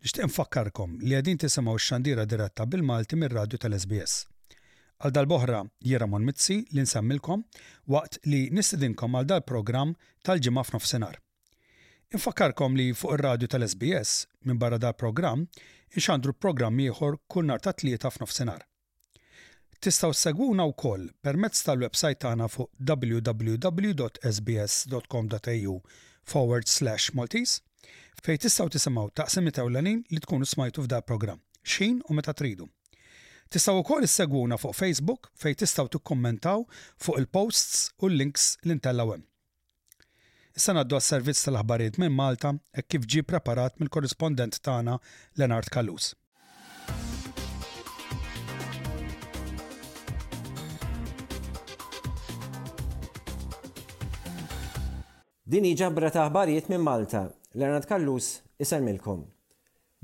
Nixtieq infakkarkom li qegħdin tisimgħu x-xandira diretta bil-Malti mir-radju tal-SBS. Għal darb'oħra jien Ramon Mizzi li nsemmilkom waqt li nistidinkom għal dal-programm tal-Ġimgħa f'nofsinhar. Infakkarkom li fuq ir-radju tal-SBS, minbarra dal-programm, inxandru programm ieħor kull nhar tat-Tlieta f'nofsinhar. Tistgħu ssegwuna wkoll permezz tal-websajt tagħna fuq www.sbs.com.au/maltese, fejn tistgħu tisimgħu t-taqsimiet ewlenin li tkunu smajtu f'dal-programm, x'ħin u meta tridu. Tistgħu wkoll issegwuna fuq Facebook fejn tistgħu tikkummentaw fuq il-posts u l-links li ntellgħu hemm. Issa ngħaddu għas-servizz tal-aħbarijiet minn Malta hekk kif ġie ppreparat mill-korrispondent tagħna Lenard Callus. Din hi ġabra ta' aħbarijiet minn Malta. Lenard Callus isellmilkom.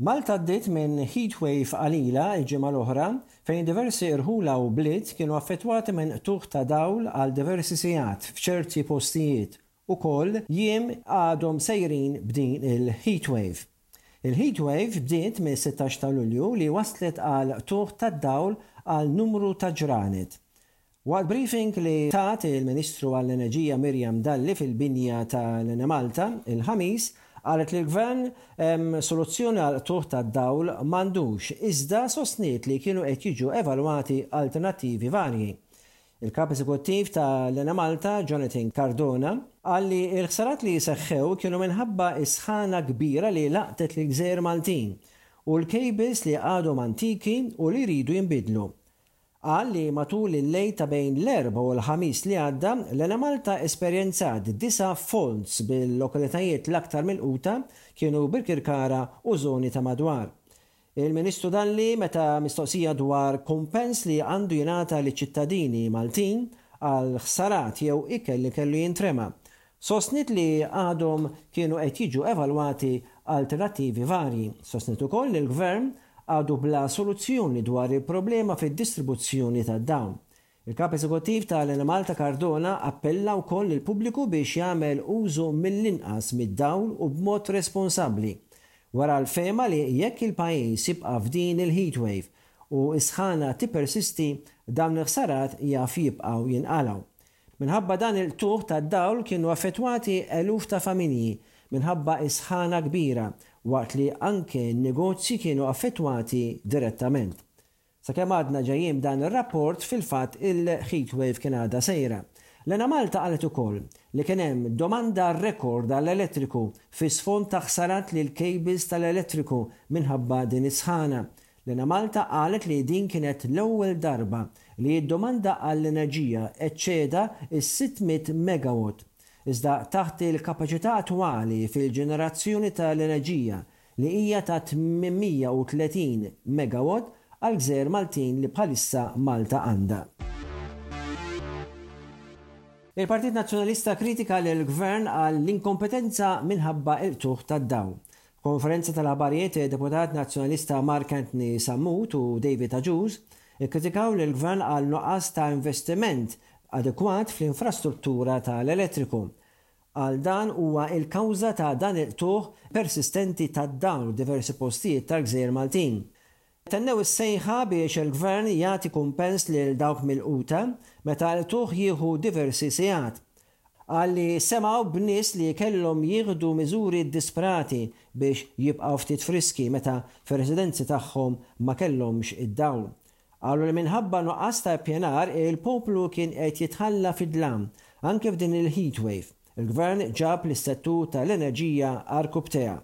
Malta għaddiet minn heatwave qalila l-ġimgħa l-oħra fejn diversi irħula u bliet kienu affettwati minn qtugħ ta' dawl għal diversi sigħat f'ċerti postijiet u koll jiem għadhom sejrin b'din il-heatwave. Il-heatwave bdiet mis-sittax ta' Lulju li wasslet għal qtugħ tad-dawl għal numru ta' ġranet Waqt briefing li tat il-Ministru għall-Enerġija Miriam Dalli fil-binja ta' l-Enemalta il-Ħamis, qalet li l-Gvern soluzzjoni għall-qtugħ tad-dawl m'għandux, iżda sostniet li kienu qed jiġu evalwati alternattivi varji. Il-Kap Eżekuttiv ta' l-Enemalta, Jonathan Cardona, qal li l-ħsarat li seħħew kienu minħabba s-sħana kbira li laqtet lill-gżejjer Maltin u l-kejbils li għadhom antiki u li jridu jinbidlu. Qal li matul il-lejl ta' bejn l-Erbgħa u l-Ħamis li għadda, l-Enemalta esperjenzat disa' faults bil-lokalitajiet l-aktar milquta kienu Birkirkara u żoni ta' madwar. Il-Ministru Dalli meta mistoqsija dwar kumpens li għandu jingħata liċ-ċittadini Maltin għall-ħsarat jew ikel li kellu jintrema, Sostniet li għadhom kienu qed jiġu evalwati alternattivi varji. Sostniet ukoll li l-Gvern għadu bla soluzzjoni dwar il-problema fid-distribuzzjoni tad-dawl. Il-Kap Eżekuttiv tal-Enemalta Cardona appella wkoll lill-pubbliku biex jagħmel użu mill-inqas mid-dawl u b'mod responsabbli, wara l-fehma li jekk il-pajjiż jibqa' f'din il-heatwave u s-sħana tippersisti, dawn il-ħsarat jaf jibqgħu jinqalgħu. Minħabba dan il-qtugħ tad-dawl kienu affettwati eluf ta' familji minħabba s-sħana kbira, waqt li anke n-negozji kienu affettwati direttament. Sakemm għadna ġejjin b'dan ir-rapport, fil-fatt il-heatwave kien għadha sejra. L-Enemalta qalet ukoll li kien hemm domanda rekord għall-elettriku fi sfond ta' ħsarat lill-kejbils tal-elettriku minħabba din is-sħana. L-Enemalta qalet li din kienet l-ewwel darba li d-domanda għall-enerġija eċċeda s-600 megawatt, iżda taħt il-kapaċità attwali fil-ġenerazzjoni ta' l-enerġija li hija ta' 830 megawatt għall-gżejjer Maltin li bħalissa Malta għandha. Il-Partit Nazzjonalista kkritika lill-Gvern għal l-inkompetenza minħabba l-qtugħ tad-dawl. F'konferenza tal-aħbarijiet, id-Deputat Nazzjonalista Mark Anthony Sammut u David Agius ikkritikaw lill-Gvern għal nuqqas ta' investiment adekwat fl-infrastruttura tal-elettriku. Qal dan huwa l-kawża ta' dan il-qtugħ persistenti tad-dawl f'diversi postijiet tal-Gżejjer Maltin. Tennew is-sejħa biex il-Gvern jagħti kumpens lil dawk milquta meta l-qtugħ jieħu diversi sigħat. Qal li semgħu b'nies li kellhom jieħdu miżuri disprati biex jibqgħu ftit friski meta fir-residenzi tagħhom ma kellhomx id-dawl. Qalu li minħabba nuqqas ta' ippjanar il-poplu kien qed jitħalla fid-dlam anke f'din il-heatwave. Il-Gvern ġab lis-settur tal-enerġija għar-rkub tiegħu.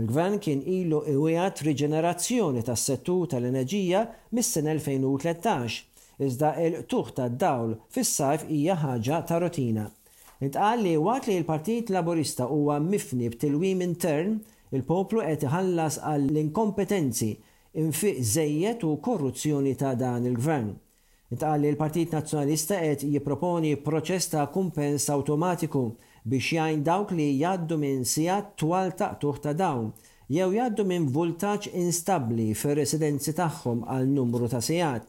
Il-Gvern kien ilu iwiegħed riġenerazzjoni tas-settur tal-enerġija mis-sena 2013, iżda l-qtugħ tad-dawl fis-sajf hija ħaġa ta' rutina. Intqal li waqt li l-Partit Laburista huwa mifni b'tilwim intern, il-poplu qed iħallas għall-inkompetenzi, infiq żejjed u korruzzjoni ta' dan il-Gvern. Intqal li l-Partit Nazzjonalista qed jipproponi proċess ta' kumpens awtomatiku biex jgħin dawk li jgħaddu minn sigħat twal ta' qtugħ ta' dawl jew jgħaddu minn vultaġġ instabbli fir-residenzi tagħhom għal numru ta' sigħat.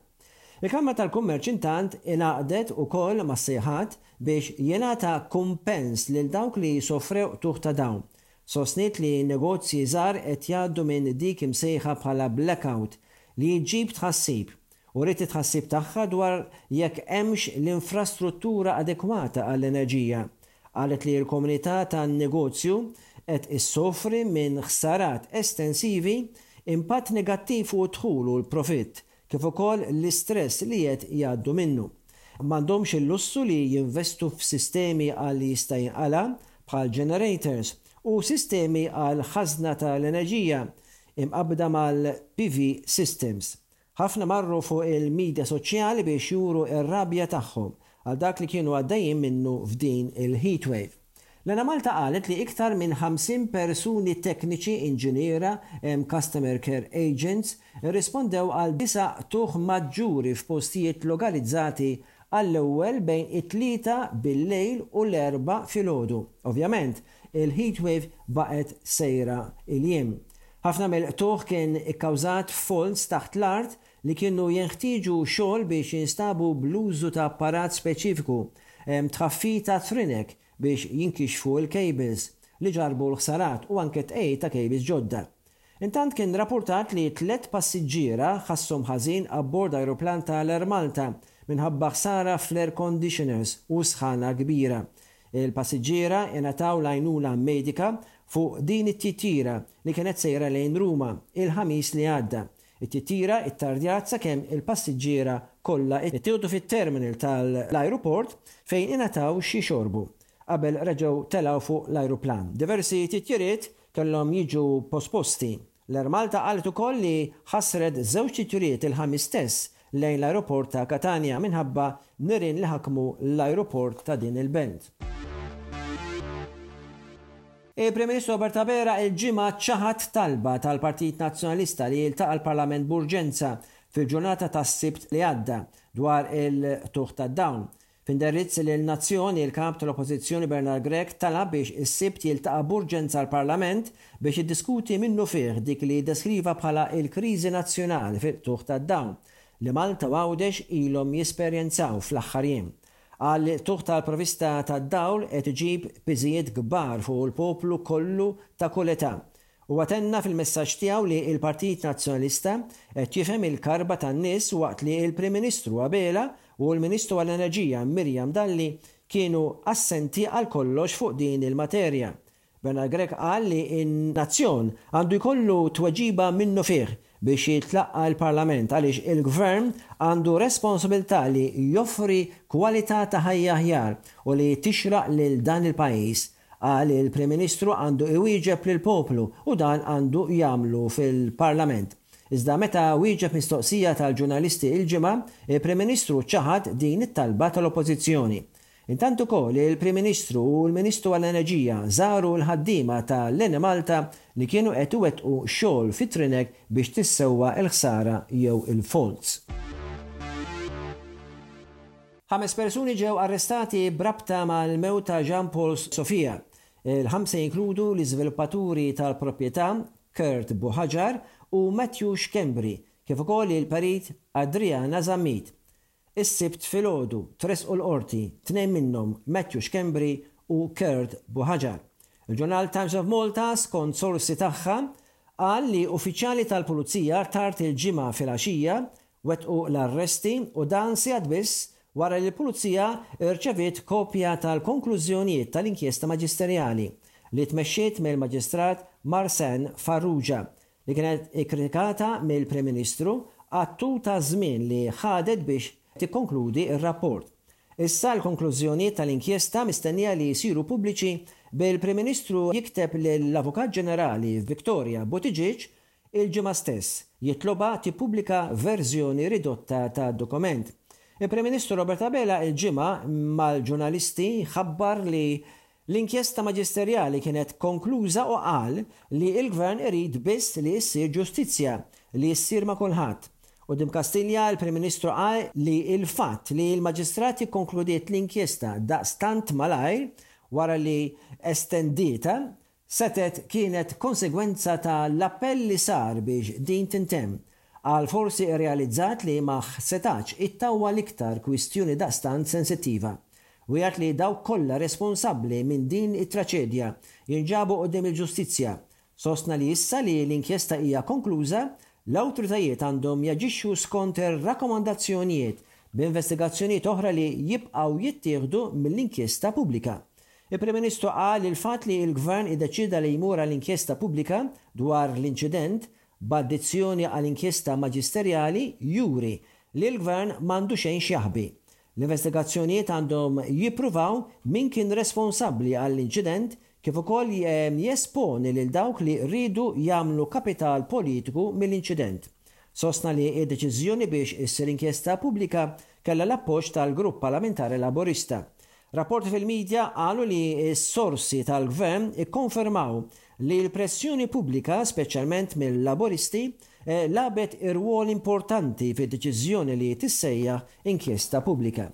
Il-Kamra tal-Kummerċ intant ingħaqdet ukoll mas-sejħat biex jingħata kumpens lil dawk li sofrew qtugħ ta' dawl. Sostniet li n-negozji żgħar qed jgħaddu minn dik imsejħa bħala blackout li ġġib tħassib Uriet it-tħassib tagħha dwar jekk hemmx l-infrastruttura adekwata għall-enerġija. Qalet li l-komunità tan-negozju qed issofri minn ħsarat estensivi, impatt negattiv fuq id-dħul u l-profitt, kif ukoll l-istress li qed jgħaddu minnu. M'għandhomx il-lussu li jinvestu f'sistemi għal li jista' jinqala', bħal generators, u sistemi għall-ħażna tal-enerġija, imqabbda mal-PV systems, Ħafna marru fuq il-midja soċjali biex juru r-rabja tagħhom għal dak li kienu għaddejjin minnu f'din il-heatwave. L-Enemalta qalet li iktar minn 50 persuni tekniċi, inġiniera, customer care agents, irrispondew għal disa' qtugħ maġġuri f'postijiet lokalizzati għall-ewwel bejn it-Tlieta bil-lejl u l-Erbgħa filgħodu. Ovvjament, Il-heatwave baqgħet sejra il-jiem. Ħafna mill-qtugħ kien ikkawżat f'falls taħt l-art li kienu jenħtieġu xogħol biex jinstabu bl-użu ta' apparat speċifiku, tħaffi ta' trinek biex jinkixfu l-kejbils, li ġarrbu l-ħsarat u anke t-tqegħid ta' kejbils ġodda. Intant kien rappurtat li tliet passiġġiera ħasshom ħażin abbord ajruplan tal-Air Malta minħabba ħsara fl-air conditioners u sħana kbira. Il-passiġġiera ingħataw l-għajnuna medika fuq din it-titjira li kienet sejra lejn Ruma, il-Ħamis li għadda. It-titjira ittardjat sakemm il-passiġġiera kollha ttieħdu fit-terminal tal-ajruport fejn ingħataw x'jixorbu, qabel reġgħu telgħu fuq l-ajruplan. Diversi titjiriet kellhom jiġu posposti L-Air Malta qalet ukoll li ħassret żewġ titjuriet il-Ħamis stess lejn l-ajruport ta' Catania minħabba nirien li ħakmu l-ajruport ta' din il-belt. Il-Prim Ministru Robert Abela il-Ġimgħa ċaħad talba tal-Partit Nazzjonalista li jiltaqa' l-Parlament b'urġenza fil-ġurnata tas-Sibt li għadda dwar il-qtugħ tad-dawl. F'inderizz lill-nazzjon, il-Kap tal-Oppożizzjoni Bernard Grech talab biex is-Sibt jiltaqa' b'urġenza l-Parlament biex jiddiskuti minnufih dik li deskriva bħala l-kriżi nazzjonali fil-qtugħ tad-dawl li Malta u Għawdex ilhom jesperjenzaw fl-aħħar jiem. Qal li l-qtugħ tal-provista tad-dawl qed iġib piżijiet kbar fuq il-poplu kollu ta' kull età. Huwa tenna fil-messaġġ tiegħu li l-Partit Nazzjonalista qed jifhem il-karba tan-nies waqt li l-Prim Ministru Abela u l-Ministru għall-Enerġija Miriam Dalli kienu assenti għal kollox fuq din il-materja. Bernard Grech qal li n-Nazzjon għandu jkollu tweġiba minnufih biex jitlaqqa' l-Parlament għaliex il-Gvern għandu responsabilità li joffri kwalità ta' ħajja aħjar u li tixraq lil dan il-pajjiż. Qal li l-Prim Ministru għandu iwieġeb lill-poplu u dan għandu jagħmlu fil-Parlament. Iżda meta wieġeb mistoqsija tal-ġurnalisti il-Ġimgħa, il-Prim Ministru ċaħad din it-talba tal-Oppożizzjoni. Intant ukoll il-Prim Ministru u l-Ministru għall-Enerġija żaru l-ħaddiema ta' l-Enemalta li kienu qed iwettqu xogħol fit-trinek biex tissewwa l-ħsara jew il-faults. Ħames persuni ġew arrestati b'rabta mal-mewt ta' Jean Paul Sofia. Il-ħamsa jinkludu l-iżviluppaturi tal-proprjetà, Kurt Buhagiar u Matthew Schembri, kif ukoll il-perit Adriana Zammit. Is-Sibt filgħodu tressqu l-Qorti tnejn minnhom, Matthew Schembri u Kurt Buhagiar. Il-ġurnal Times of Malta, skont sorsi tagħha, qal li uffiċjali tal-Pulizija tard il-Ġimgħa filgħaxija Wettqu l-arresti u dan sigħat biss wara li l-Pulizija rċeviet kopja tal-konklużjonijiet tal-inkjesta maġisterjali, li tmexxiet mill-Maġistrat Marcin Farrugia, li kienet ikkritikata mill-Prim Ministru għat-tul ta' żmien li ħadet biex tikkonkludi r-rapport. Issa l-konklużjonijiet tal-inkjesta mistennija li jsiru pubbliċi bil-Prim Ministru jikteb lill-Avukat Ġenerali Victoria Buttigieg il-ġimgħa stess, jitlobha tippubblika verżjoni ridotta tad-dokument. Il-Prim Ministru Robert Abela il-Ġimgħa mal-ġurnalisti ħabbar li l-inkjesta maġisterjali kienet konkluża u qal li l-Gvern irid biss li ssir ġustizzja li ssir ma' kulħadd. Quddiem Kastilja l-Prim Ministru qal li l-fatt li l-Maġistrati kkonkludiet l-inkjesta daqstant malajr wara li estendietha setgħet kienet konsegwenza ta' l-appell li sar biex din tintemm, qal forsi irrealizzat li ma setgħatx ittawwal iktar kwistjoni daqstant sensittiva, u jgħid li dawk kollha responsabbli minn din it-traċedja jinġabu quddiem il-ġustizzja, sostna li issa li l-inkjesta hija konkluża, l-awtoritajiet għandhom jaġixxu skont ir-rakkomandazzjonijiet b'investigazzjonijiet oħra li jibqgħu jittieħdu mill-inkjesta pubblika. Il-Prim Ministru qal li l-fatt li l-Gvern iddeċieda li jmur għal inkjesta pubblika dwar l-inċident b'addizzjoni għal inkjesta maġisterjali juri li l-Gvern m'għandu xejn x'jaħbi. L-investigazzjonijiet għandhom jippruvaw min kien responsabbli għall-inċident kif ukoll jesponi lil dawk li riedu jagħmlu kapital politiku mill-inċident. Sostna li d-deċiżjoni biex issir inkjesta pubblika kellha l-appoġġ tal-Grupp Parlamentari Laburista. Rapporti fil-midja qalu li s-sorsi tal-Gvern ikkonfermaw li l-pressjoni pubblika, speċjalment mil-Laburisti, lagħbet irwol importanti fid-deċiżjoni li tissejjaħ inkjesta pubblika.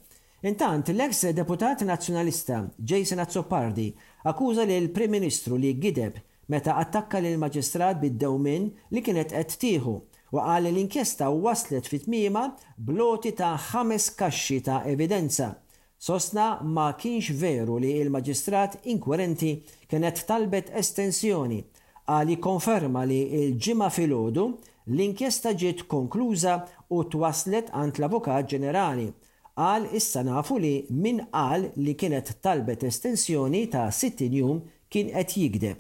Intant, l-eks Deputat Nazzjonalista, Jason Azzopardi, akkuża lill-Prim Ministru li gideb meta attakka lill-Maġistrat bid-dewmien li kienet qed tieħu u qal li l-inkjesta waslet fi tmiemha bl-għoti ta' ħames kaxxi ta' evidenza Sostna ma kienx veru li l-Maġistrat inkwerenti kienet talbet estensjoni, qal jikkonferma li l-Ġimgħa filgħodu l-inkjesta ġiet konkluża u twasslet għand l-Avukat Ġenerali, qal issa nafu li min qal li kienet talbet estensjoni ta' 60 jum kien qed jigdeb.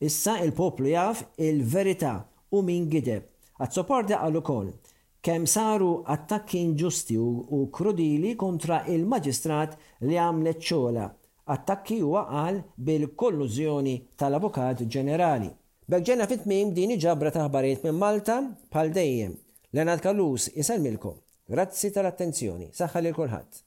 Issa l-poplu jaf il-verità u min gideb. Azzopardi qal ukoll Kemm saru attakki inġusti u krudili kontra il-Maġistrat li għamlet xogħolha, attakki huwa qal bil-kollużjoni tal-Avukat Ġenerali. B'hekk ġejna fi tmiem din iġabra ta' aħbarijiet minn Malta, bħal dejjem, Leonard Callus isellmilkom. Grazzi tal-attenzjoni. Saħħa lil kulħadd.